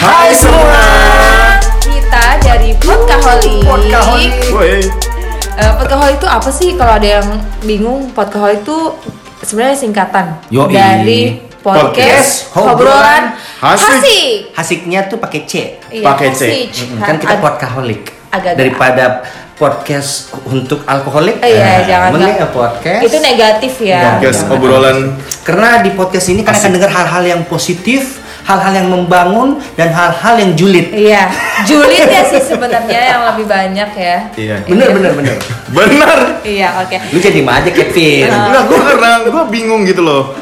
Hai semua. Kita dari Podkaholic. Podkaholic. Woi, Eh, Podkaholic itu apa sih? Kalau ada yang bingung, Podkaholic itu sebenarnya singkatan Yoi. dari Podcast podcast obrolan Hasik. Hasik. Hasiknya tuh pakai C. Iya, Pakai C. Hasik. Mm, Kan kita Ag- podkaholic. agak-agak. Daripada podcast untuk alkoholik. Eh, Iya, eh, jangan. Mending ya podcast. Itu negatif ya. podcast Jangan. obrolan Karena di podcast ini kan akan dengar hal-hal yang positif, hal-hal yang membangun dan hal-hal yang julid. Iya, julid ya sih sebenarnya yang lebih banyak ya. Iya. Bener bener bener. benar. Iya, oke. Lu jadi aja Kevin. Enggak, gue karena gue bingung gitu loh.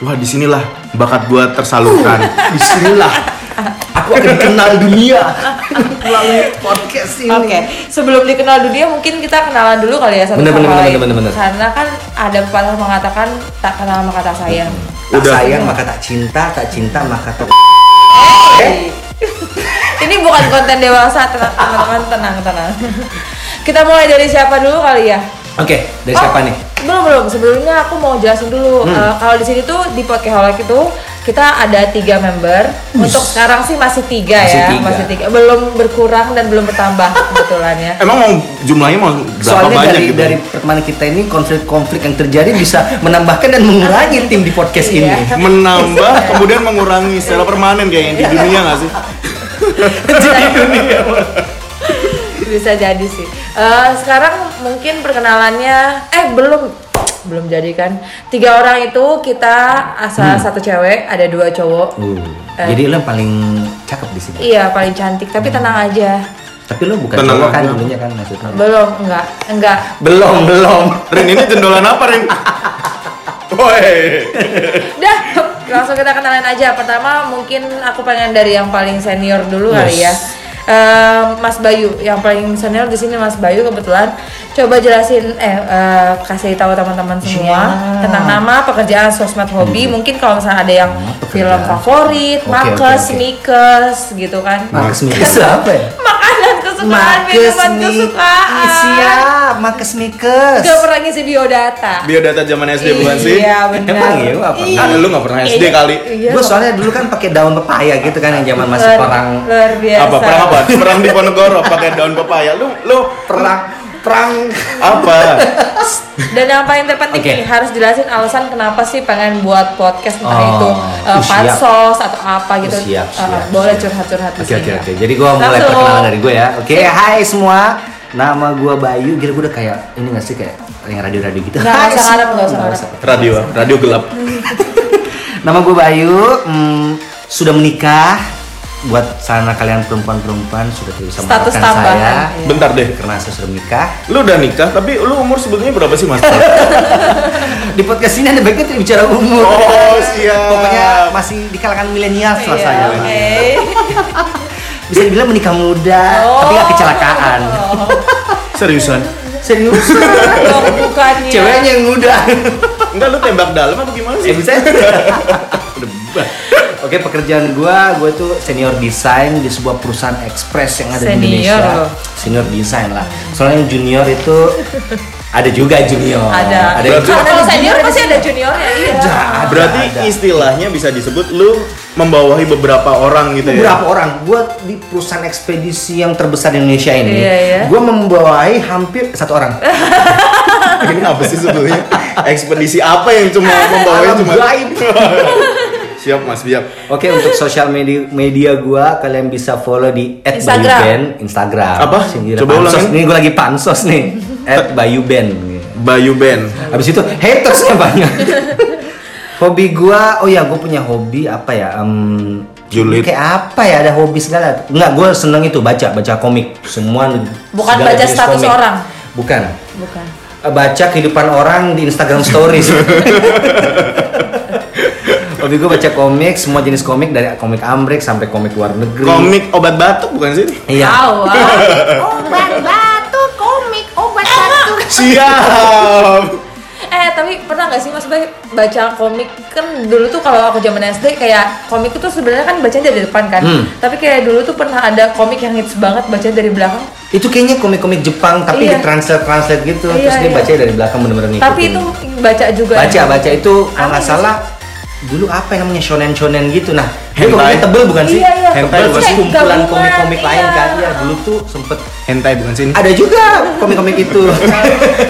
Wah di sinilah bakat gue tersalurkan. Bismillah. Aku akan dikenal dunia melalui podcast ini. Oke, sebelum dikenal dunia mungkin kita kenalan dulu kali ya satu Bener, sama bener, lain. bener, bener, bener. Karena kan ada pepatah mengatakan tak kenal maka tak sayang. Tak Udah. sayang maka tak cinta, tak cinta maka tak Ini bukan konten dewasa, tenang teman-teman, tenang tenang. Kita mulai dari siapa dulu kali ya? Oke, dari Oh, siapa nih? Belum belum. Sebelumnya aku mau jelasin dulu. Hmm. Eh, kalau di sini tuh di Podcast itu kita ada tiga member. Untuk sekarang sih masih tiga Masih ya, tiga. masih tiga. Belum berkurang dan belum bertambah kebetulan ya. Emang mau jumlahnya mau berapa Soalnya banyak dari gitu? dari pertemanan kita ini konflik-konflik yang terjadi bisa menambahkan dan mengurangi tim di podcast Iya. ini. Menambah kemudian mengurangi secara permanen kayaknya di dunia nggak sih? bisa jadi sih. Eh, sekarang mungkin perkenalannya, eh belum belum jadi kan. Tiga orang itu kita asal Hmm. satu cewek, ada dua cowok. Uh. Jadi lo yang paling cakep di sini. Iya paling cantik, tapi tenang aja. Tapi lo bukan Tenang cowok kan dulunya kan maksudnya. Belum, enggak, enggak. Belum, belum. Rin ini jendolan apa Rin? Woi. Dah, langsung kita kenalin aja. Pertama mungkin aku pengen dari yang paling senior dulu kali ya. Eh, Mas Bayu, yang paling senior di sini Mas Bayu kebetulan. Coba jelasin, eh eh, kasih tahu teman-teman semua Siap. tentang nama, pekerjaan, sosmed, hobi. Mungkin kalau misalnya ada yang Nama, film favorit, Oke, makes, oke, oke. mikes, gitu kan. Marcus Mikes apa ya? Kesukaan, minuman kesukaan. Siap, Marcus Mikes. Gak pernah ngisi biodata. Biodata zaman SD bukan sih? Iya benar. Emang iya, apa? Iya. Lu nggak pernah SD Iya. kali. Iya. Gue soalnya dulu kan pakai daun pepaya gitu kan yang zaman masih perang luar biasa. Apa perang apa? Perang di Ponegoro pakai daun pepaya. Lu lu perang perang apa? Dan yang paling terpenting Oke. nih harus jelasin alasan kenapa sih pengen buat podcast entah Oh, itu uh, uh, siap. pansos atau apa gitu. Oh, siap, Uh, siap, boleh siap. curhat-curhat di Oke oke oke. Jadi gua mulai Langsung. perkenalan dari gue ya. Oke, hai semua. Nama gua Bayu. Gila gua udah kayak ini gak sih kayak yang radio-radio gitu. Nggak usah ngarep, nggak usah ngarep. Radio, radio gelap. Nama gue Bayu, hmm, sudah menikah. Buat sana kalian perempuan-perempuan sudah tidak bisa Status mendapatkan tambahan, saya. iya. Bentar deh. Karena saya sudah menikah. Lu udah nikah, tapi lu umur sebetulnya berapa sih, Mas? Di podcast ini ada baiknya tidak bicara umur. Oh, siap. Pokoknya masih di kalangan milenial Iya, saya. oke. Bisa dibilang menikah muda, tapi gak kecelakaan. Oh, Seriusan? Serius. dong, bukannya. Ceweknya yang muda. Enggak lu tembak dalam apa gimana Eh sih? Oke pekerjaan gua, gue tuh senior desain di sebuah perusahaan ekspres yang ada di Senior Indonesia. loh. Senior desain lah. Soalnya yang junior itu ada juga junior. Ada. Ada Berarti- Kalau senior pasti ada juniornya, iya. Ada, Berarti ada. istilahnya bisa disebut lu membawahi beberapa orang gitu ya? beberapa orang. Gue di perusahaan ekspedisi yang terbesar di Indonesia ini, Iya, iya. gue membawahi hampir satu orang. Ini apa sih sebetulnya? Ekspedisi apa yang cuma membawahi cuma gaib. Siap Mas, siap. Oke untuk sosial media media gua kalian bisa follow di Instagram. Instagram. Apa? Singgir Coba pansos. ulangin. Nih gue lagi pansos nih. @bayuben. Bayu Band. Habis itu hatersnya banyak. hobi gua, oh ya gua punya hobi apa ya? Em, Julid. Kayak apa ya? Ada hobi segala. Enggak, gua seneng itu baca, baca komik. Semua Bukan baca status orang. Bukan. Bukan. Baca kehidupan orang di Instagram Stories. Hobi gue baca komik, semua jenis komik dari komik Amrik sampai komik luar negeri. Komik obat batuk bukan sih? Iya. Ah. Obat batuk, komik, obat batuk. Siap. Eh tapi pernah nggak sih Mas Bay baca komik kan dulu tuh kalau aku zaman SD kayak komik itu sebenarnya kan bacanya dari depan kan. Hmm. Tapi kayak dulu tuh pernah ada komik yang hits banget bacanya dari belakang. Itu kayaknya komik-komik Jepang tapi Iya. ditranslate translate gitu Iya, terus dia iya. baca dari belakang bener-bener ngikutin. Tapi itu baca juga. baca baca itu kalau nggak salah dulu apa yang namanya shonen shonen gitu nah Hentai. tebel bukan sih Iya, iya. hentai terus kayak kumpulan komik-komik lain iya. kan ya dulu tuh sempet hentai bukan sih ada juga komik-komik itu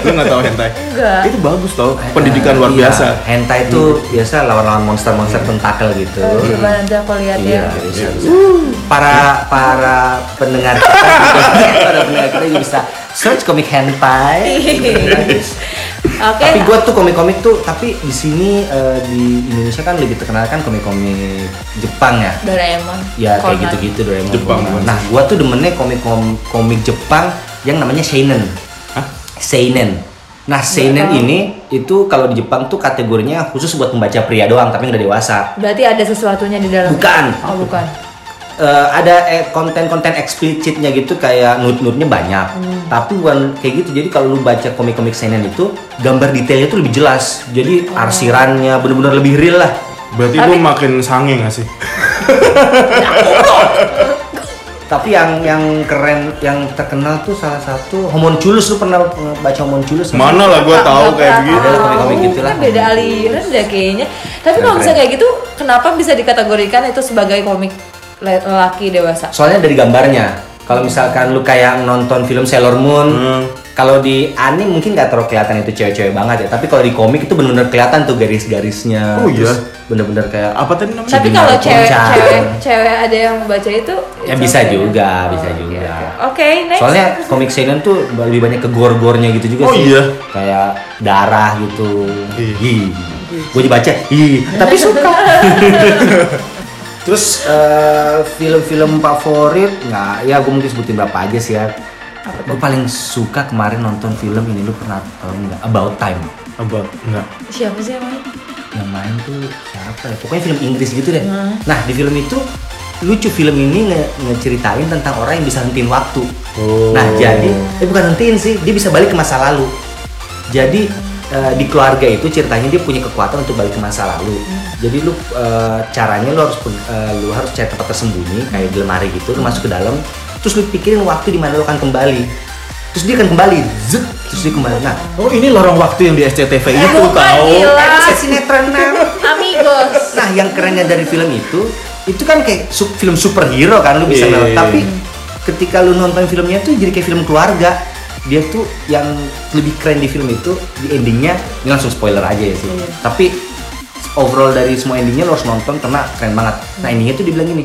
Lu nggak tahu hentai? Enggak. Itu bagus tau, pendidikan luar Iya, biasa. hentai itu biasa lawan-lawan monster-monster tentakel gitu Oh, coba nanti aku lihat Iya, ya. bisa, bisa. Para para pendengar kita, para pendengar kita juga bisa search komik hentai. Oke. Tapi gue tuh komik-komik tuh, tapi di sini eh, di Indonesia kan lebih terkenal kan komik-komik Jepang ya. Doraemon. Ya kayak gitu-gitu Doraemon. Jepang? Nah, gua tuh demennya komik komik Jepang yang namanya seinen. Hah? Seinen. Nah, seinen tahu. ini itu kalau di Jepang tuh kategorinya khusus buat pembaca pria doang, tapi nggak dewasa. Berarti ada sesuatunya di dalam. Bukan. Oh, bukan. Eh, ada eh, konten-konten eksplisitnya gitu kayak nut-nutnya banyak. Tapi bukan kayak gitu. Jadi kalau lu baca komik-komik seinen itu gambar detailnya tuh lebih jelas. Jadi arsirannya bener-bener lebih real lah. Berarti lu makin sange gak sih? Tapi yang yang keren, yang terkenal tuh salah satu Homunculus lu pernah baca Homunculus? Mana lah gua tahu kayak begitu. Ada komik-komik gitu lah. Kan beda aliran deh kayaknya. Tapi kalau bisa kayak gitu, kenapa bisa dikategorikan itu sebagai komik lelaki dewasa? Soalnya dari gambarnya. Kalau misalkan lu kayak nonton film Sailor Moon, Hmm. kalau di anime mungkin nggak terlalu kelihatan itu cewek-cewek banget ya. Tapi kalau di komik itu benar-benar kelihatan tuh garis-garisnya. Oh iya? Terus Bener-bener kayak Apa tadi namanya? Tapi kalau naruh cewek, puncak. cewek, cewek ada yang baca itu, Ya bisa okay. juga, bisa oke, juga. oke. Oke, next. Soalnya komik seinen tuh lebih banyak ke gore-gornya gitu juga Oh sih. iya? Kayak darah gitu. Ih. Gue dibaca, ih, tapi suka. Terus eh, film-film favorit nggak? Ya gue mungkin sebutin berapa aja sih ya. Gue paling suka kemarin nonton film ini lu pernah tahu nggak? About Time. Apa? Enggak. Siapa sih yang main? Yang main tuh siapa ya? Pokoknya film Inggris gitu deh. Nah di film itu lucu film ini nge- ngeceritain tentang orang yang bisa hentiin waktu. Oh. Nah jadi, eh bukan hentiin sih, dia bisa balik ke masa lalu. Jadi eh, di keluarga itu ceritanya dia punya kekuatan untuk balik ke masa lalu. Jadi lu eh, caranya lu harus pun- eh, lu harus cari tempat tersembunyi kayak di lemari gitu, lu masuk ke dalam, terus lu pikirin waktu di mana lu akan kembali. Terus dia akan kembali, zet, terus dia kembali. Nah, Oh ini lorong waktu yang di SCTV Eh, itu bukan, tahu. gila. itu sinetron nah. Amigos. Nah, yang kerennya dari film itu, itu kan kayak su- film superhero kan lu bisa Iya, nonton. iya, Tapi iya. ketika lu nonton filmnya tuh jadi kayak film keluarga. Dia tuh yang lebih keren di film itu di endingnya ini langsung spoiler aja ya sih. Iya. Tapi overall dari semua endingnya lo harus nonton karena keren banget. Nah endingnya tuh dibilang gini,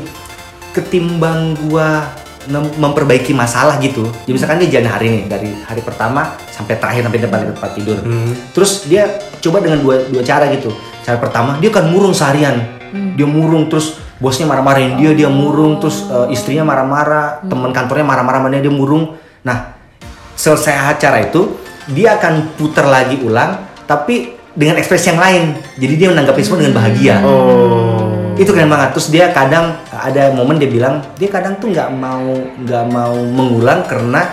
ketimbang gua mem- memperbaiki masalah gitu. Jadi misalkan dia jalan hari nih dari hari pertama sampai terakhir sampai depan tempat tidur. Hmm. Terus dia coba dengan dua dua cara gitu. Cara pertama dia kan murung seharian. Dia murung terus bosnya marah-marahin dia, dia murung terus eh, istrinya marah-marah, teman kantornya marah-marah dia murung. Nah, selesai acara itu dia akan putar lagi ulang tapi dengan ekspresi yang lain. Jadi dia menanggapi semua dengan bahagia. Oh. Itu keren banget. Terus dia kadang ada momen dia bilang dia kadang tuh nggak mau nggak mau mengulang karena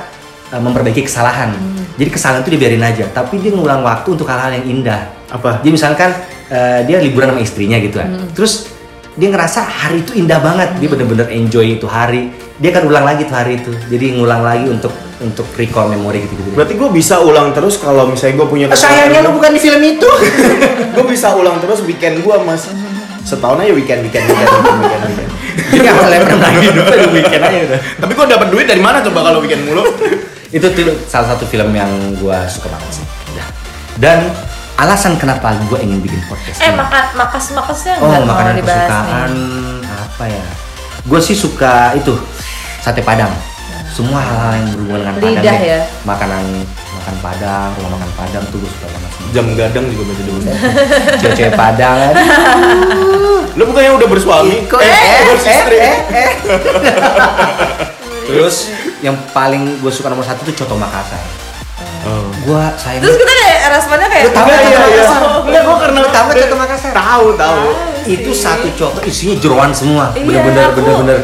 eh, memperbaiki kesalahan. Jadi kesalahan itu dibiarin aja. Tapi dia ngulang waktu untuk hal-hal yang indah. Apa? Jadi misalkan eh, dia liburan sama istrinya gitu kan. Terus dia ngerasa hari itu indah banget. Dia bener-bener enjoy itu hari. Dia akan ulang lagi tuh hari itu. Jadi ngulang lagi untuk untuk recall memori gitu-gitu. Berarti gue bisa ulang terus kalau misalnya gue punya Sayangnya lu bukan di film itu. gue bisa ulang terus weekend gue mas setahun aja weekend weekend weekend weekend weekend, weekend. Jadi awalnya pernah hidup di weekend aja udah. tapi gue dapat duit dari mana coba kalau weekend mulu itu tuh salah satu film yang gua suka banget sih Udah. dan alasan kenapa gua ingin bikin podcast Eh, ini. makan makas-makasnya oh nggak makanan kesukaan nih. apa ya gue sih suka itu sate padang semua hal-hal yang berhubungan dengan padang Lidah deh. ya? makanan makan padang rumah makan padang tuh gue suka banget jam gadang juga baca dulu cewek-cewek padang. Kan lu bukannya udah bersuami? Kok- eh, eh, bersistri eh, eh, eh. terus yang paling gue suka nomor satu tuh coto Makassar. Oh. gue sayang Terus kita kayak responnya kayak? Lu tahu Iya, coto iya, iya. Iya, gua karena Lu tahu coto Makassar? Tahu tahu. Itu satu coto isinya jeroan semua. Iya, bener-bener bener-bener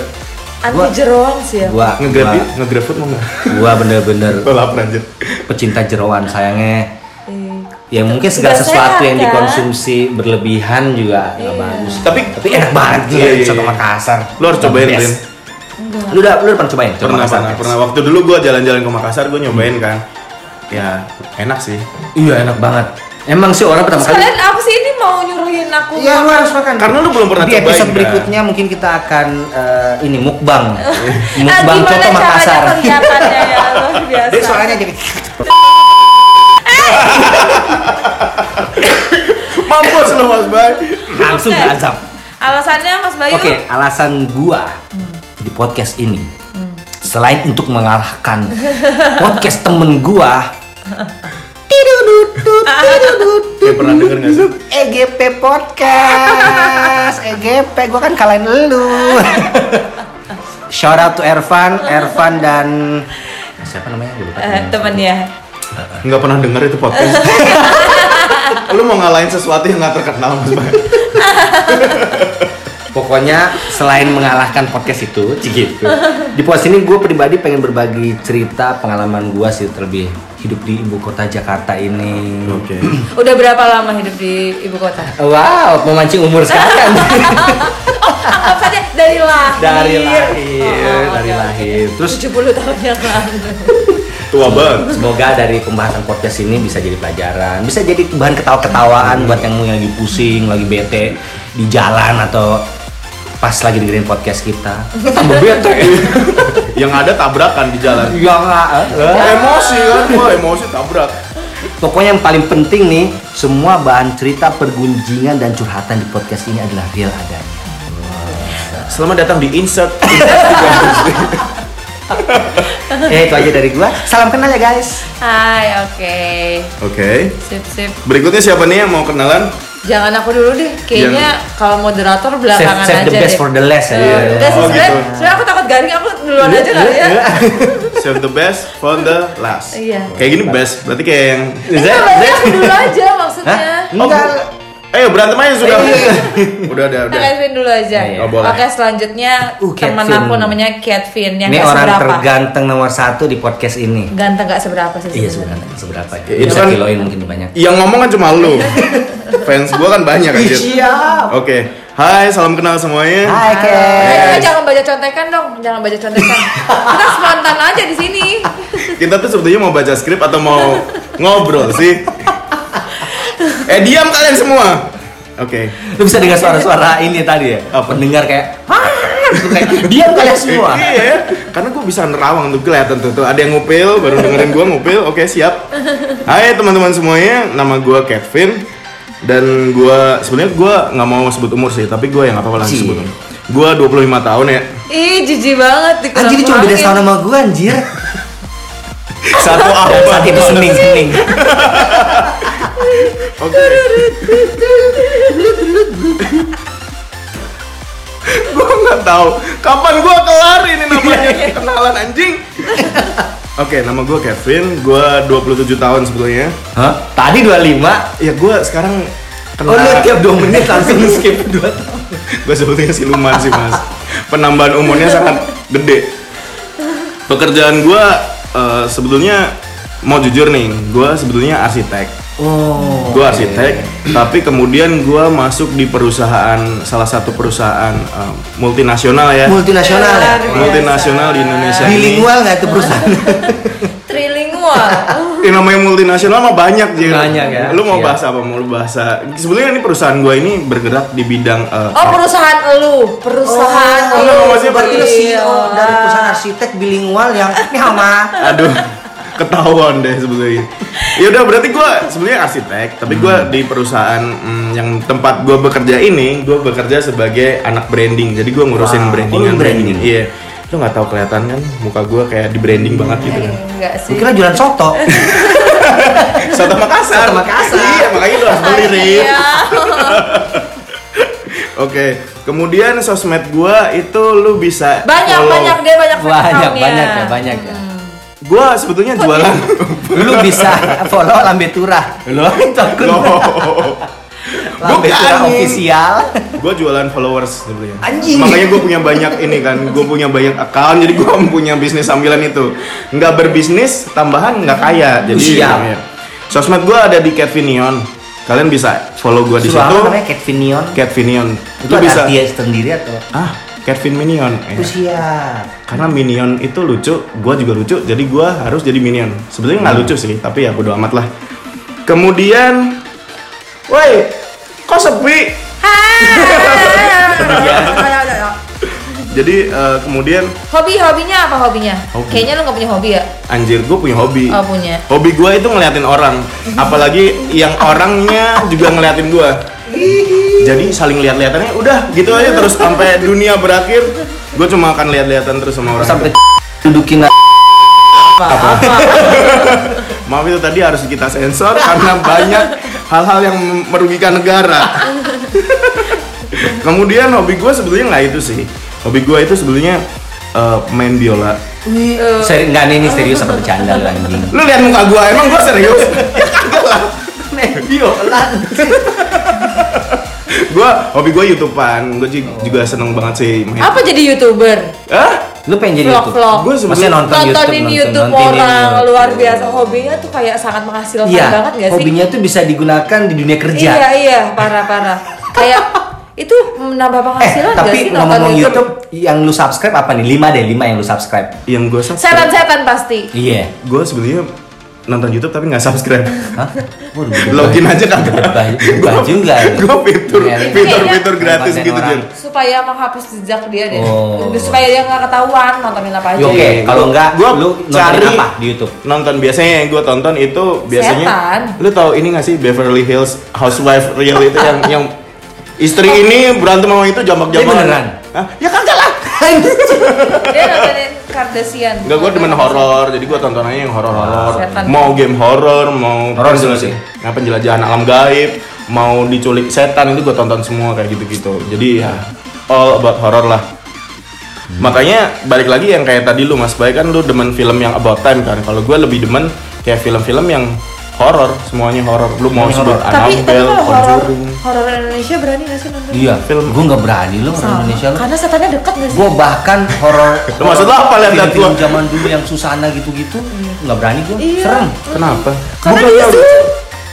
anti Gua- jeroan sih ya. gua ngegrab gua, ngegrab food mau nggak? gua bener-bener anjir. pecinta jeroan sayangnya. Iya. ya mungkin segala Nggak sesuatu sehat, yang kan? dikonsumsi berlebihan juga nggak bagus. Tapi- tapi enak banget Iya, ya iya, iya. Makassar. Lu harus cobain. Rin. lu udah lu udah pernah cobain? Pernah Makassar pernah pernah. Waktu dulu gue jalan-jalan ke Makassar gue nyobain kan. Ya enak sih. Iya enak banget. Emang sih orang pertama kali Kalian apa sih ini mau nyuruhin aku Iya, lu harus makan. Karena lu belum pernah Di episode cobain, kan? berikutnya mungkin kita akan eh, ini mukbang. Eh, mukbang gimana coto Makassar. caranya kelihataannya ya luar biasa Dia suaranya jadi Mampus lu Mas Bay. langsung Oke. berazam. alasannya Mas Bayu Oke, alasan gua di podcast ini selain untuk mengalahkan podcast temen gua Kayak pernah denger gak sih? EGP podcast EGP gua kan kalahin lu shout out to Ervan Ervan dan siapa namanya namanya. temennya Nggak pernah denger itu podcast. lu mau ngalahin sesuatu yang gak terkenal Mas. Pokoknya selain mengalahkan podcast itu, gitu. Di podcast ini gue pribadi pengen berbagi cerita pengalaman gue sih terlebih hidup di ibu kota Jakarta ini. Oke. udah berapa lama hidup di ibu kota Wow, memancing umur sekarang. anggap saja dari lahir dari lahir, Oh, dari oke, oke. lahir. Terus 70 tahun yang lalu Tua banget. semoga dari pembahasan podcast ini bisa jadi pelajaran, bisa jadi bahan ketawa-ketawaan buat yang lagi pusing, lagi bete di jalan atau pas lagi dengerin podcast kita. Tambah bete. yang ada tabrakan di jalan. Ya nggak. Emosi kan, wah emosi tabrak. Pokoknya yang paling penting nih, semua bahan cerita, pergunjingan dan curhatan di podcast ini adalah real adanya. Selamat datang di Insert. ya itu aja dari gua. Salam kenal ya guys. Hai oke Oke. sip sip Berikutnya siapa nih yang mau kenalan? jangan aku dulu deh kayaknya kalau moderator belakangan Save- save aja the best deh. for the last ya. Udah sih, Oh, sebenarnya gitu. sebenarnya aku takut garing aku duluan aja kali ya Save the best for the last. Iya. Kayak gini best, berarti kayak yang Enggak, berarti aku dulu aja maksudnya Hah? Enggak. Eh berantem aja sudah. udah, udah, Nah, udah. Kevin dulu aja. Iya, iya. Oh, boleh. Oke, selanjutnya Uh, teman Kevin. aku namanya Katvin yang Ini gak orang seberapa. terganteng nomor satu di podcast ini. Ganteng gak seberapa sih Iya sebenarnya. sebenarnya seberapa? Ya, itu bisa kan- kiloin mungkin banyak. Yang ngomong kan cuma lu. Fans gua kan banyak aja. Siap. Oke. Hai, salam kenal semuanya. Hai Ken. eh, jangan baca contekan dong, jangan baca contekan. Kita spontan aja di sini. Kita tuh sebetulnya mau baca skrip atau mau ngobrol sih? Eh diam kalian semua. Oke. Lu bisa dengar suara-suara ini tadi ya? Apa? Pendengar kayak "Hah?" Gitu kayak diam kalian semua. Iya, karena gue bisa nerawang tuh kelihatan tuh, tuh ada yang ngupil, baru dengerin gue ngupil, oke siap. Hai teman-teman semuanya, nama gue Kevin dan gue sebenarnya gue nggak mau sebut umur sih, tapi gue yang nggak apa-apa langsung sebut umur. Gue 25 tahun ya, Ih, jijik banget Anjir cuma beda tahun sama gua anjir. satu abad. saat itu sening-sening. Oke. gue nggak tahu kapan gue kelar ini namanya kenalan anjing. Oke, nama gue Kevin, gue 27 tahun sebetulnya. Hah? Tadi 25? Ya gue sekarang Oh lu tiap 2 menit langsung skip 2 tahun. gue sebetulnya siluman sih mas penambahan umurnya sangat gede pekerjaan gue eh, sebetulnya mau jujur nih gue sebetulnya arsitek Oh. gue arsitek tapi kemudian gue masuk di perusahaan salah satu perusahaan eh, multinasional ya Multinasional ya? Biasa. multinasional di Indonesia ini Bilingual nggak itu perusahaan? Trilingual. Ini namanya multinasional mah banyak Jir. Banyak ya, Lu mau siap. bahas apa? Mau lu bahasa? Sebetulnya ini perusahaan gue ini bergerak di bidang eh, Oh, perusahaan elu, perusahaan Oh, maksudnya berarti lu Iya. CEO dari perusahaan arsitek bilingual yang ini sama. Aduh, ketahuan deh sebetulnya. Ya udah berarti gue sebenarnya arsitek, tapi gue di perusahaan mm, yang tempat gue bekerja ini, gue bekerja sebagai anak branding. Jadi gue ngurusin Wow, brandingan oh, branding? Iya. Lu nggak tahu kelihatan kan muka gue kayak di branding banget gitu kan. Enggak sih. Kira jualan soto. Soto Makassar. Soto Makassar. Iya, makanya lu harus beli. Iya. Oke, kemudian sosmed gua itu lu bisa Banyak, follow. banyak dia banyak banyak, account-nya. banyak ya, banyak ya. Gua sebetulnya jualan. Lu bisa follow Lambe Turah. Itu akun Loh. Lambe Turah anjing. official. gue jualan followers sebenarnya. Anjing. Makanya gue punya banyak ini kan, gue punya banyak account, jadi gue punya bisnis sambilan itu. Nggak berbisnis, tambahan nggak kaya. Jadi Siap. ya. sosmed gue ada di Kevinion. Kalian bisa follow gue di situ. namanya Cat Vinion. Kevinion. Itu ada bisa. artinya sendiri atau? Ah, Kevin Minion. Eh, Itu siap. Karena Minion itu lucu, gue juga lucu, jadi gue harus jadi Minion. Sebetulnya nggak lucu sih, tapi ya bodo amat lah. Kemudian, woi, Kok sepi? Ayo. Jadi eh, kemudian Hobi hobinya apa hobinya? Hobi. Kayaknya lu nggak punya hobi ya? anjir gue punya hobi. Oh punya. Hobi gue itu ngeliatin orang, apalagi yang orangnya juga ngeliatin gue. Jadi saling lihat-lihatannya udah gitu aja terus sampai dunia berakhir. Gue cuma akan lihat-lihatan terus sama orang. Sampai dudukin Apa? apa? Maaf itu tadi harus kita sensor karena banyak hal-hal yang merugikan negara. Kemudian hobi gue sebetulnya nggak itu sih. Hobi gue itu sebetulnya eh, main biola. Seri, enggak nih, ini serius apa bercanda lu anjing Lu lihat muka gue emang gue serius? Biola gue hobi gue youtubean. Gue juga seneng banget sih main. Apa jadi youtuber? Hah? Lu pengen jadi Vlog, YouTube? vlog. Gua sebetulnya Maksudnya nonton YouTube, Nontonin nonton- YouTube nontonin orang YouTube. luar biasa hobinya tuh kayak sangat menghasilkan Iya, banget gak sih? hobinya tuh bisa digunakan di dunia kerja Iya iya parah parah. Kayak itu menambah Eh, penghasilan gak tapi sih nonton ngomong YouTube? YouTube yang lu subscribe apa nih? 5 deh, 5 yang lu subscribe Yang gue subscribe. Setan-setan pasti. Iya Gue sebetulnya nonton YouTube tapi nggak subscribe. Hah? Waduh, Login aja kagak. Berubah, berubah juga. Gue fitur Iya, iya. fitur-fitur gratis Konten gitu. Jun. Supaya menghapus jejak dia deh. Oh. Supaya dia nggak ketahuan nontonin apa aja. Ya, Oke, kalau enggak Gua lu cari- apa di YouTube? Nonton biasanya yang gue tonton itu biasanya. Setan. Lu tahu ini gak sih Beverly Hills Housewife Real itu yang yang istri ini berantem sama itu jambak-jambak. Dia beneran? Hah? Ya kagak lah. Dia nontonin Kardashian. Enggak, gue demen horor, jadi gue tonton aja yang horor-horor. Mau game horor, mau Horor sih. nah, penjelajahan alam gaib, mau diculik setan itu gue tonton semua kayak gitu-gitu. Jadi ya all about horror lah. Makanya balik lagi yang kayak tadi lu Mas Bay kan lu demen film yang about time kan. Kalau gue lebih demen kayak film-film yang horor, semuanya horor. Lu mau sebut. Tapi tapi Annabelle, kalau horor Conjuring. horor Indonesia berani gak sih nonton? Iya, Film. Gue nggak berani lu orang Sama. Indonesia lu. Karena setannya dekat gak sih? Gue bahkan horor. Lu maksud lu apa, lihat lihat film zaman dulu yang Susana gitu-gitu nggak berani gue. Iya. Serem. Kenapa? Karena Bukan dia ya,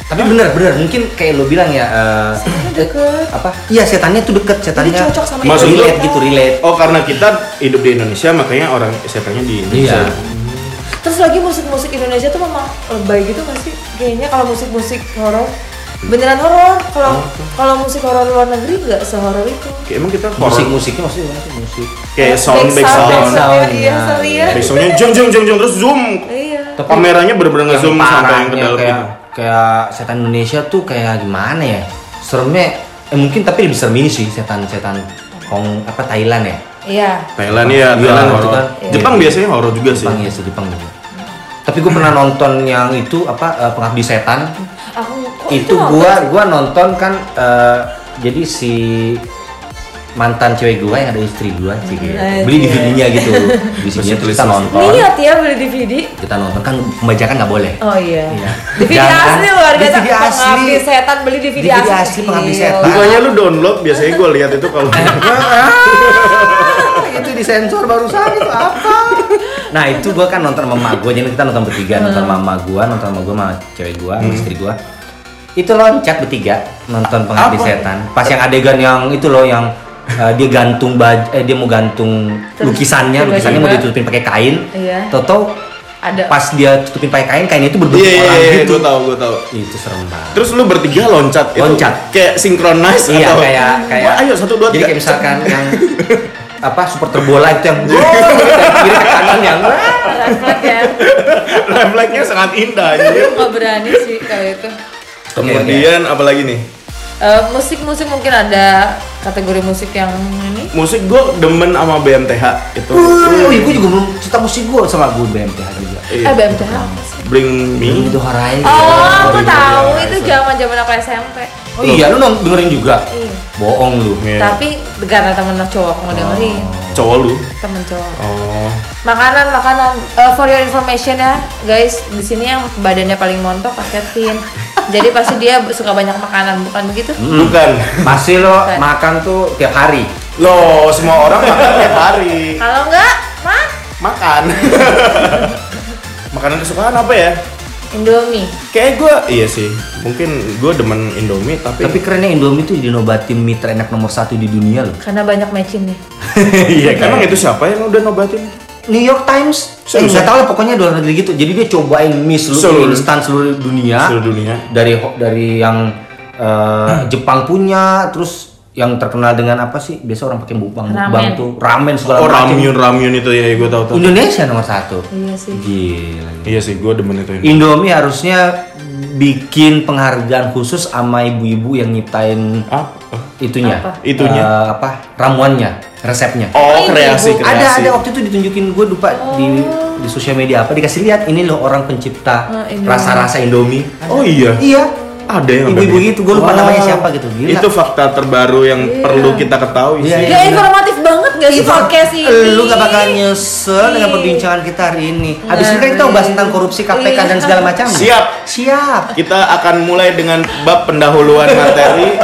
Tapi bener bener mungkin kayak lu bilang ya eh, deket. apa? Iya setannya tuh deket setannya. Jadi cocok sama Maksud relate gitu relate. Oh karena kita hidup di Indonesia makanya orang setannya di Indonesia. Iya. Terus lagi musik-musik Indonesia tuh memang lebay gitu gak sih? Kayaknya kalau musik-musik horor beneran horor. Kalau kalau musik horor luar negeri nggak sehoror itu. Kayak emang kita Musik musiknya maksudnya gimana sih musik? kayak sound back back sound. Back sound, Iya, ya. sorry ya. Backsoundnya jung jung jung jung terus zoom. Iya. Tapi Kameranya bener-bener yang ngezoom sampai yang ke dalam kayak gitu. kayak setan Indonesia tuh kayak gimana ya? Seremnya eh mungkin tapi lebih serem ini sih setan-setan Hong apa Thailand ya? Iya. Thailand ya, Iya, Thailand itu horor. kan. Jepang Iya. biasanya horor juga sih. Jepang ya sih Jepang juga. Tapi gue pernah nonton yang itu apa eh, pengabdi setan. Aku oh, itu apa gua gua nonton kan eh, jadi si mantan cewek gua yang ada istri gua sih gitu. Anjir. beli DVD-nya gitu di sini terus kita nonton Niat ya beli DVD. kita nonton kan pembajakan nggak boleh Oh iya. Iya. DVD Jangan. asli luar biasa. DVD asli. Pengabdi setan beli DVD, DVD asli. asli, pengabdi setan. Bukannya lu download, biasanya gue lihat itu kalau Ah, itu disensor barusan itu apa? Nah itu gua kan nonton sama emak gua. Jadi kita nonton bertiga. Nonton sama emak gua nonton sama gua sama cewek gua sama istri gua. Itu loncat bertiga nonton pengabdi setan. Pas yang adegan yang itu loh yang eh, dia gantung baju eh dia mau gantung Terus lukisannya. lukisannya mau ditutupin pakai kain. Iya. Toto Ada. pas dia tutupin pakai kain kain itu berbentuk Iya iya orang iya, gitu. gue tahu gue tahu. itu serem banget. Terus lu bertiga loncat, itu? Loncat. kayak synchronize iya atau? kayak kayak Wah, ayo satu dua jadi tiga. kayak misalkan yang apa supporter bola itu yang gol kiri ke kanan yang Refleks ya. refleksnya sangat indah. Jadi. nggak berani sih kalau itu. Kemudian apa lagi nih? Eh, musik-musik mungkin ada kategori musik yang ini. Musik gue demen sama BMTH itu. Wih, gue juga belum cerita musik gue sama gue BMTH juga. Eh Iya. BMTH. Bring Me. Itu Harai. Oh, aku tahu itu iya. zaman-zaman aku SMP. Oh iya, lu nong- dengerin juga? Iya. Bohong lu. Iya. Tapi karena temen cowok mau dengerin. Cowok lu. Temen cowok. Oh. Makanan, makanan. Eh, for your information ya, guys, di sini yang badannya paling montok Kak Kevin. Jadi pasti dia suka banyak makanan, bukan begitu? Bukan. Pasti lo Bukan. makan tuh tiap hari. Loh, semua orang makan tiap hari. Kalau enggak, mah Makan. Makanan kesukaan apa ya? Indomie. Kayak gue, iya sih. Mungkin gue demen Indomie, tapi, Tapi kerennya Indomie tuh dinobatin mie terenak nomor satu di dunia loh. Karena banyak matching nih. Iya emang itu siapa yang udah nobatin? New York Times. Eh, Serius? nggak tahu lah pokoknya luar negeri gitu. Jadi dia cobain mie seluruh Seluruh- instan seluruh dunia. Seluruh dunia. Dari dari yang eh, Jepang punya, terus yang terkenal dengan apa sih? Biasa orang pakai bukbang Ramen. tuh ramen segala Oh macam. ramyun ramyun itu ya gue tahu tuh. Indonesia nomor satu. Iya sih. Gila. Iya sih gue demen itu. ini. Indomie harusnya bikin penghargaan khusus sama ibu-ibu yang nyiptain ah. itunya, Apa? Itunya? Eh, apa ramuannya, resepnya. Oh ini, kreasi Bu. kreasi. ada ada waktu itu ditunjukin gue lupa di di sosial media apa dikasih lihat ini loh orang pencipta Oh, Indomie. rasa-rasa Indomie. Oh iya. Iya. Ada yang Ibu-ibu gitu, gua lupa Wah, namanya siapa gitu, gila. Itu fakta terbaru yang perlu kita ketahui Iya, sih. iya. Ya informatif banget gak sih podcast ini? Lu gak bakal nyesel dengan Ih. perbincangan kita hari ini. Habis ini kan kita bahas tentang korupsi KPK dan segala macam. Siap. Siap. Kita akan mulai dengan bab pendahuluan materi.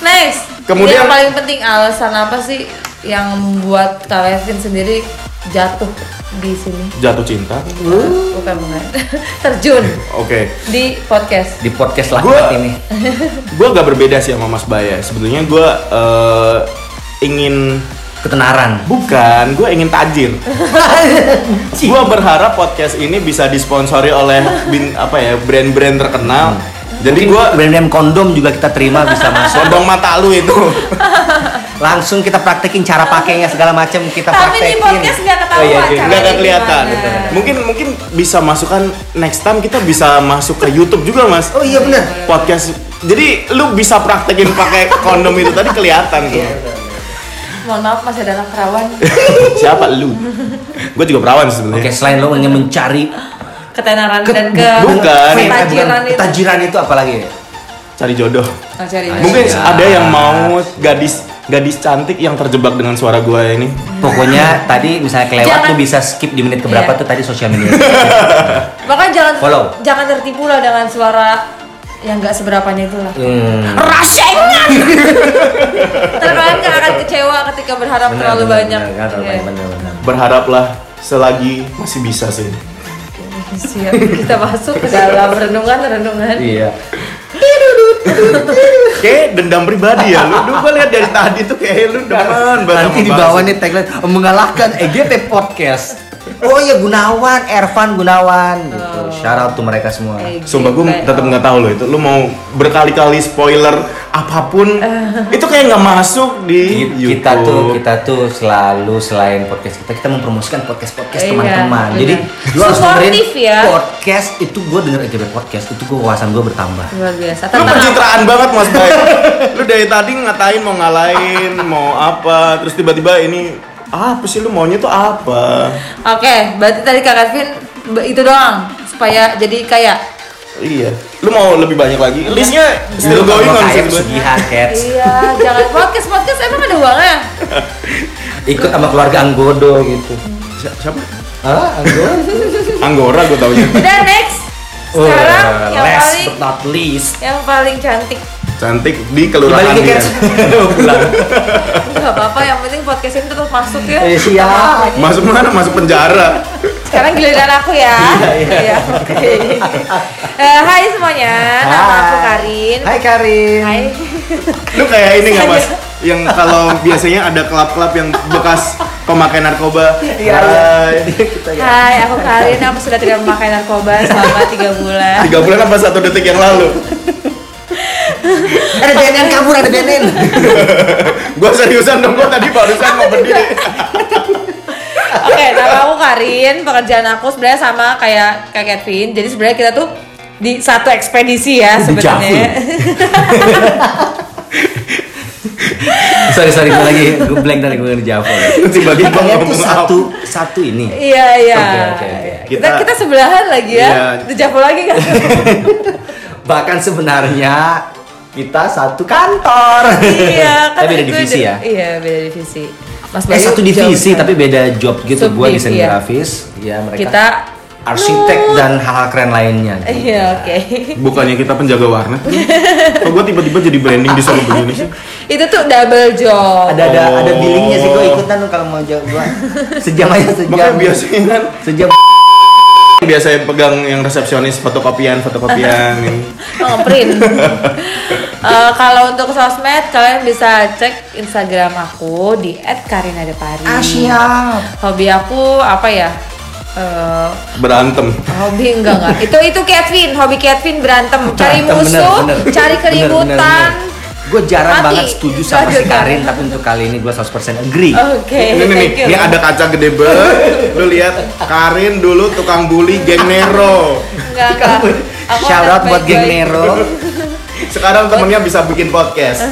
Next. Kemudian- yang paling penting alasan apa sih yang membuat Kak Levin sendiri jatuh di sini? Jatuh cinta. Bukan bukan. Terjun Oke. di podcast. Di podcast lah Gua- ini. Gue gak berbeda sih sama Mas Baya. Sebetulnya gue eh, ingin Ketenaran. bukan, gue ingin tajir. gue berharap podcast ini bisa disponsori oleh bin, apa ya brand-brand terkenal. Jadi gue brand-brand kondom juga kita terima bisa masuk. Sodong mata lu itu. Langsung kita praktekin cara pakainya segala macam kita Tapi di praktekin. podcast nggak ketahuan Oh, iya, iya. Nggak nggak kelihatan. gimana. Mungkin mungkin bisa masukkan next time kita bisa masuk ke YouTube juga mas. Oh iya benar. Podcast. Jadi lu bisa praktekin pakai kondom itu tadi kelihatan tuh. Mohon maaf masih ada anak perawan. Siapa lu? Gue juga perawan sebenarnya. Oke, selain lo ingin mencari Ketenaran ke- dan ke bukan. eh, ketajiran bukan. itu. ketajiran itu apa lagi? Cari jodoh. Oh, cari Mungkin Iya. ada yang mau gadis gadis cantik yang terjebak dengan suara gue ini. Pokoknya tadi misalnya kelewat Jangan- tuh bisa skip di menit keberapa Iya. tuh tadi sosial media. Bahkan jangan Follow. jangan tertipu lah dengan suara yang nggak seberapanya itu lah. hmm. Rasengan. Kan akan kecewa ketika berharap Benar, terlalu benar, banyak. benar, benar, Iya. benar, benar. Berharaplah selagi masih bisa sih. Siap, kita masuk ke dalam renungan-renungan. Iya. Kayak dendam pribadi ya. Lu, lu gue lihat dari tadi tuh kayak lu demen banget Nanti di bawah nih tagline mengalahkan EGT Podcast. Oh iya Gunawan, Ervan Gunawan gitu. Shout out to mereka semua. Eh, Sumpah gue tetap nggak tahu loh itu. Lu mau berkali-kali spoiler apa pun itu kayak nggak masuk di Ki- kita YouTube. tuh kita tuh selalu selain podcast kita kita mempromosikan podcast podcast Iya, teman-teman jadi lu harus dengerin ya. podcast itu gue denger EGT podcast itu gue wawasan gue bertambah Luar biasa. Lu pencitraan banget Mas Bay. lu dari tadi ngatain mau ngalahin, mau apa, terus tiba-tiba ini apa sih lu maunya tuh apa? Oke, berarti tadi Kak Kevin itu doang supaya jadi kaya. Iya. Lu mau lebih banyak lagi? Listnya still Lu going on sih Iya, jangan podcast podcast emang ada uangnya. ikut sama keluarga Anggodo gitu Si- Siapa? ah Anggodo Anggora gue taunya. Udah next. Sekarang yang last paling but not least yang paling cantik. Cantik di kelurahan dia. pulang Gak apa-apa, yang penting podcast ini tetap masuk ya. Eh, siap. Masuk mana? Masuk penjara. Sekarang giliran aku ya. Iya, iya. oke. Eh, hai semuanya, nama aku Hai. Karin. Hai Karin Hai. Lu kayak ini nggak mas? Yang kalau biasanya ada klub-klub yang bekas pemakai narkoba. Iya, Hai. Kita ya. Hai, aku Karin. Aku sudah tidak memakai narkoba selama tiga bulan. Tiga bulan apa satu detik yang lalu? ada BNN kabur ada BNN Gua seriusan dong, gua tadi barusan mau berdiri. Oke, nama aku Karin. Pekerjaan aku sebenarnya sama kayak kayak Kevin. Jadi sebenarnya kita tuh di satu ekspedisi ya sebenarnya. sorry sorry gue lagi gue blank dari gue Java Tiba-tiba ngomong satu satu ini Iya iya. Oke, oke, oke. Kita, Kita- kita sebelahan lagi ya. Iya. Di Javu lagi kan. bahkan sebenarnya kita satu kantor iya, kan tapi beda divisi ada- ya Iya, beda divisi. Mas eh Bayu satu jauh divisi sekali. tapi beda job gitu gue Subdiv, desain iya. grafis ya mereka kita arsitek dan hal-hal keren lainnya gitu. Iya, oke. Bukannya kita penjaga warnet? Kok gua tiba-tiba jadi branding disuruh begini sih? itu tuh double job. ada ada ada Oh. billingnya sih gue ikutan tuh kalau mau jawab gue sejam aja sejam Makanya biasanya kan sejam biasanya pegang yang resepsionis fotokopian fotokopian ini. Oh, ngeprint. Eh, kalau untuk sosmed kalian bisa cek Instagram aku di @karinadepari. ah siap Hobi aku apa ya? Eh, Berantem. hobi enggak enggak. Itu itu Kevin, hobi Kevin berantem, cari Berantem, bener, musuh, bener. cari keributan. Gue jarang Mati. banget setuju sama si Karin, tapi untuk kali ini gue 100% agree. Oke, ini nih, thank you. ini ada kaca gede banget. Lu lihat Karin dulu tukang bully geng Nero. Enggak enggak. Aku Shout out buat geng. Nero. Sekarang temennya bisa bikin podcast.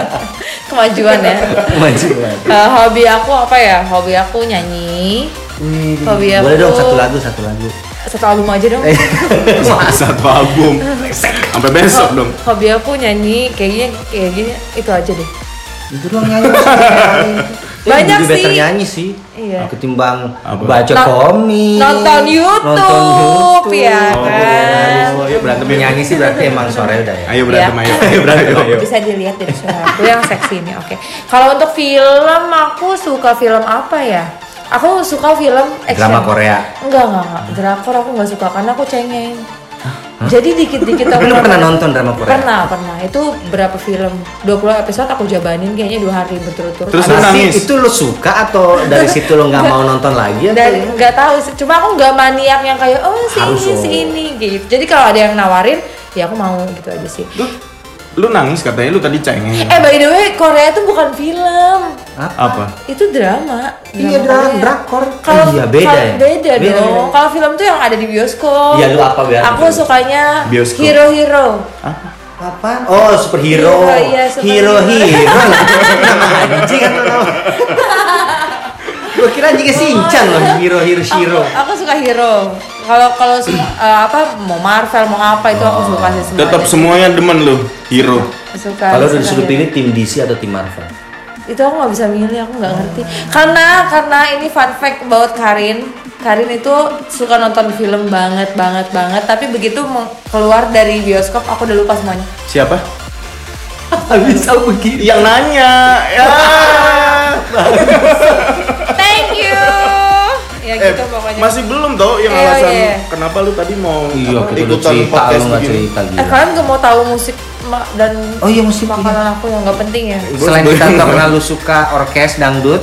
Kemajuan ya. Maju banget. Eh, hobi aku apa ya? Hobi aku nyanyi. Hobi aku. Boleh dong satu lagu, satu lagu. Satu album aja dong. Eh, Satu album. Sampai besok dong. Hobi aku nyanyi kayaknya kayak gini itu aja deh. Itu doang nyanyi. Banyak Lebih better sih. nyanyi sih. Iya. Ketimbang Apa? baca komik. nonton YouTube, nonton YouTube. ya Oh, kan. oh, iya, berantem ya. Nyanyi sih berarti emang suaranya udah ya. Ayo berantem, Iya. ayo. Ayo berantem, ayo. Bisa dilihat dari suara aku yang seksi ini. Oke. Kalau untuk film aku suka film apa ya? Aku suka film action. Drama Korea. Enggak, enggak, enggak. Drakor aku enggak suka karena aku cengeng. Jadi dikit-dikit aku lu pernah nonton. drama Korea? Pernah, pernah. Itu berapa film? 20 episode aku jabanin kayaknya dua hari berturut-turut. Terus lu nangis? itu lu suka atau dari situ lu nggak mau nonton lagi? atau- dan nggak tahu sih cuma aku nggak maniak yang kayak oh si Harus, ini si oh. ini gitu jadi kalau ada yang nawarin ya aku mau gitu aja sih Lu, lu nangis katanya lu tadi cengeng. eh by the way Korea itu bukan film Apa? itu drama Iya, Drama dra- Korea. drakor. kalau Iya, beda kalau- ya? beda, Beda, dong beda. kalau film tuh yang ada di bioskop Iya, lu apa biar? aku sukanya Bioskop. hero hero Apa? Oh, superhero. Hero, iya, superhero. Hero, hero. Nama anjing kan lu. Gua kira anjingnya Shinchan loh, hero, hero, hero. aku, aku suka hero kalau kalau eh, apa mau Marvel mau apa itu aku suka sih semuanya Tetap semuanya demen lu, hero. suka Kalau udah disuruh hero. pilih tim DC atau tim Marvel? itu aku nggak bisa milih aku nggak ngerti karena karena ini fun fact about Karin Karin itu suka nonton film banget banget banget tapi begitu mau keluar dari bioskop aku udah lupa semuanya Siapa? Bisa begini. Yang nanya. Ya. ya Eh, gitu pokoknya masih belum tau yang Iya, alasan iya. kenapa lu tadi mau Iya, apa, ikutan cerita, podcast lu nggak begini. cerita eh gitu. kalian gak mau tahu musik dan Oh iya, musik, makanan aku yang nggak penting ya Selain kita tahu karena lu suka orkes dangdut,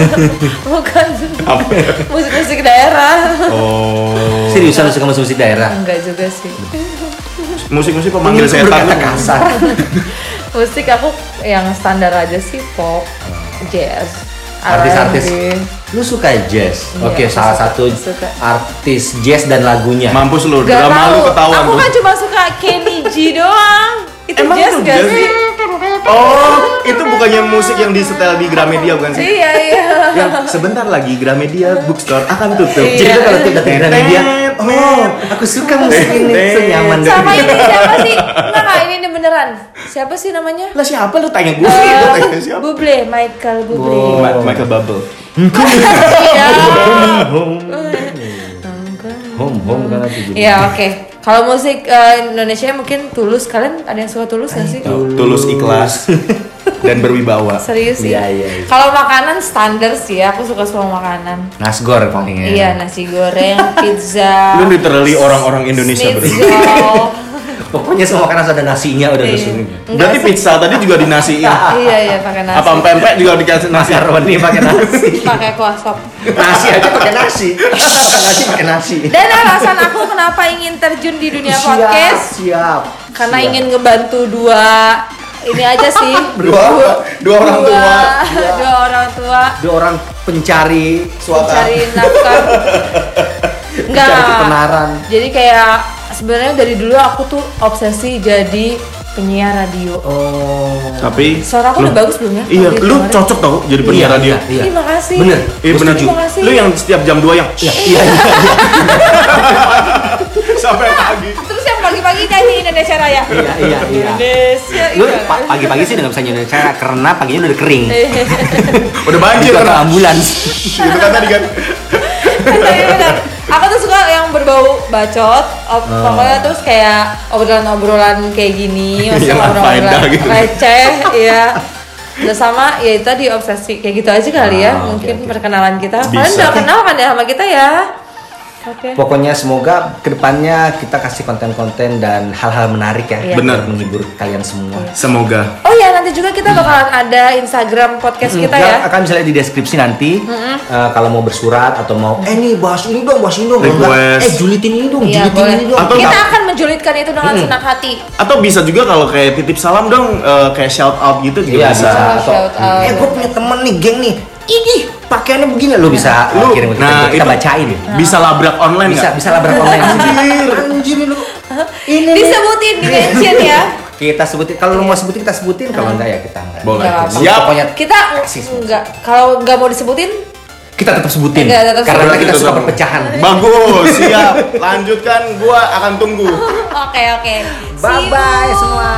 bukan Apa? musik-musik daerah Oh. seriusan lu suka musik daerah? enggak juga sih Musik-musik pemanggil Ini setan. kasar. musik aku yang standar aja sih pop jazz Artis-artis. Lu suka jazz? Iya, Oke, aku salah suka, satu suka. artis jazz dan lagunya. Mampus lu, Gak drama tahu. lu ketahuan Aku tuh. kan cuma suka Kenny G doang. Itu Emang jazz itu gak jazz? sih? Oh, itu bukannya musik yang disetel di Gramedia bukan sih? Iya iya. Yang sebentar lagi Gramedia bookstore akan tutup. Iya. Jadi kalau tiap datang ke dia, Tet, oh, aku suka musik ini, Tet. itu nyaman. Sama ini siapa sih? Enggak ini beneran. Siapa sih namanya? Lah siapa lu tanya gue? Lu tanya siapa? Bublé, Michael Bublé. Oh. Ma- Michael Bubble. Iya. Home, home kan itu juga. Iya oke. Kalau musik eh, Indonesia mungkin tulus. Kalian ada yang suka tulus gak sih? Tulus ikhlas dan berwibawa. Serius sih. Iya, iya, iya. Kalau makanan standar sih, aku suka semua makanan. Nasgor palingnya. Iya nasi goreng, pizza. Lu literally orang-orang Indonesia berdua. Pokoknya semua makanan ada nasinya udah Iya. Enggak Berarti sih. pizza tadi juga dinasiin. Iya iya pakai nasi. Apa pempek juga dikasih nasi? Makaroni pakai nasi. Pakai kuah sop. nasi aja pakai nasi. nasi pakai nasi. Dan alasan aku kenapa ingin terjun di dunia Siap, podcast Siap. karena siap. ingin ngebantu dua ini aja sih. Dua apa? Dua orang tua. Dua, dua orang tua Dua orang pencari Suaka. cari nafkah. Enggak. Cari kebenaran. Jadi kayak sebenarnya dari dulu aku tuh obsesi jadi penyiar radio. Oh. Tapi Suara aku lu- udah bagus belum ya? Iya, lu kemarin. cocok tau jadi penyiar Iya, radio. iya, iya. Terima kasih. Bener. Iya bener. Terima kasih. Lu yang setiap jam 2 yang Iya, iya, iya. sampai pagi. Terus yang pagi-pagi nyanyi Indonesia Raya. Iya, iya, iya. Indonesia. Lu iya. pa- pagi-pagi sih udah nggak bisa nyanyi Indonesia karena paginya udah kering. Udah banjir kan. kota ambulans. Gitu kan tadi kan. Iya, benar. Aku tuh suka yang berbau bacot, op- Oh. pokoknya terus kayak obrolan-obrolan kayak gini, maksudnya Yang obrolan gitu. receh, iya. Udah sama ya itu tadi obsesi kayak gitu aja kali ya, Ah, oke, mungkin oke. perkenalan kita. Kalian udah kenal kan ya sama kita ya? Oke. Pokoknya semoga ke depannya kita kasih konten-konten dan hal-hal menarik ya. Bener. buat menghibur kalian semua. Semoga. Oh ya nanti juga kita bakalan ada Instagram podcast kita Hmm, ya. akan bisa lihat di deskripsi nanti eh, kalau mau bersurat atau mau eh nih bahas ini dong bahas ini dong Request. eh julitin ini dong Iya julitin boleh. ini dong Atau kita akan menjulitkan itu dengan senang hati. Atau bisa juga kalau kayak titip salam dong, eh, kayak shout out gitu juga Iya bisa. bisa. Atau, shout out. eh gue punya temen nih, geng nih. Ini pakaiannya begini lo bisa Lu, uh, kirim kita, nah kita itu bacain. Bisa labrak online Bisa nggak? bisa labrak online. Anjir, anjir lu. Ini. Disebutin di mention ya. Kita sebutin kalau lu mau sebutin kita sebutin, kalau enggak ya kita enggak. Boleh. Nggak apa-apa. Siap. Pokoknya Kita enggak kalau nggak mau disebutin kita tetap sebutin. Enggak, tetap Karena sebutin. kita suka perpecahan. Bagus, siap. Lanjutkan, gua akan tunggu. oke oke. See Bye bye you. semua.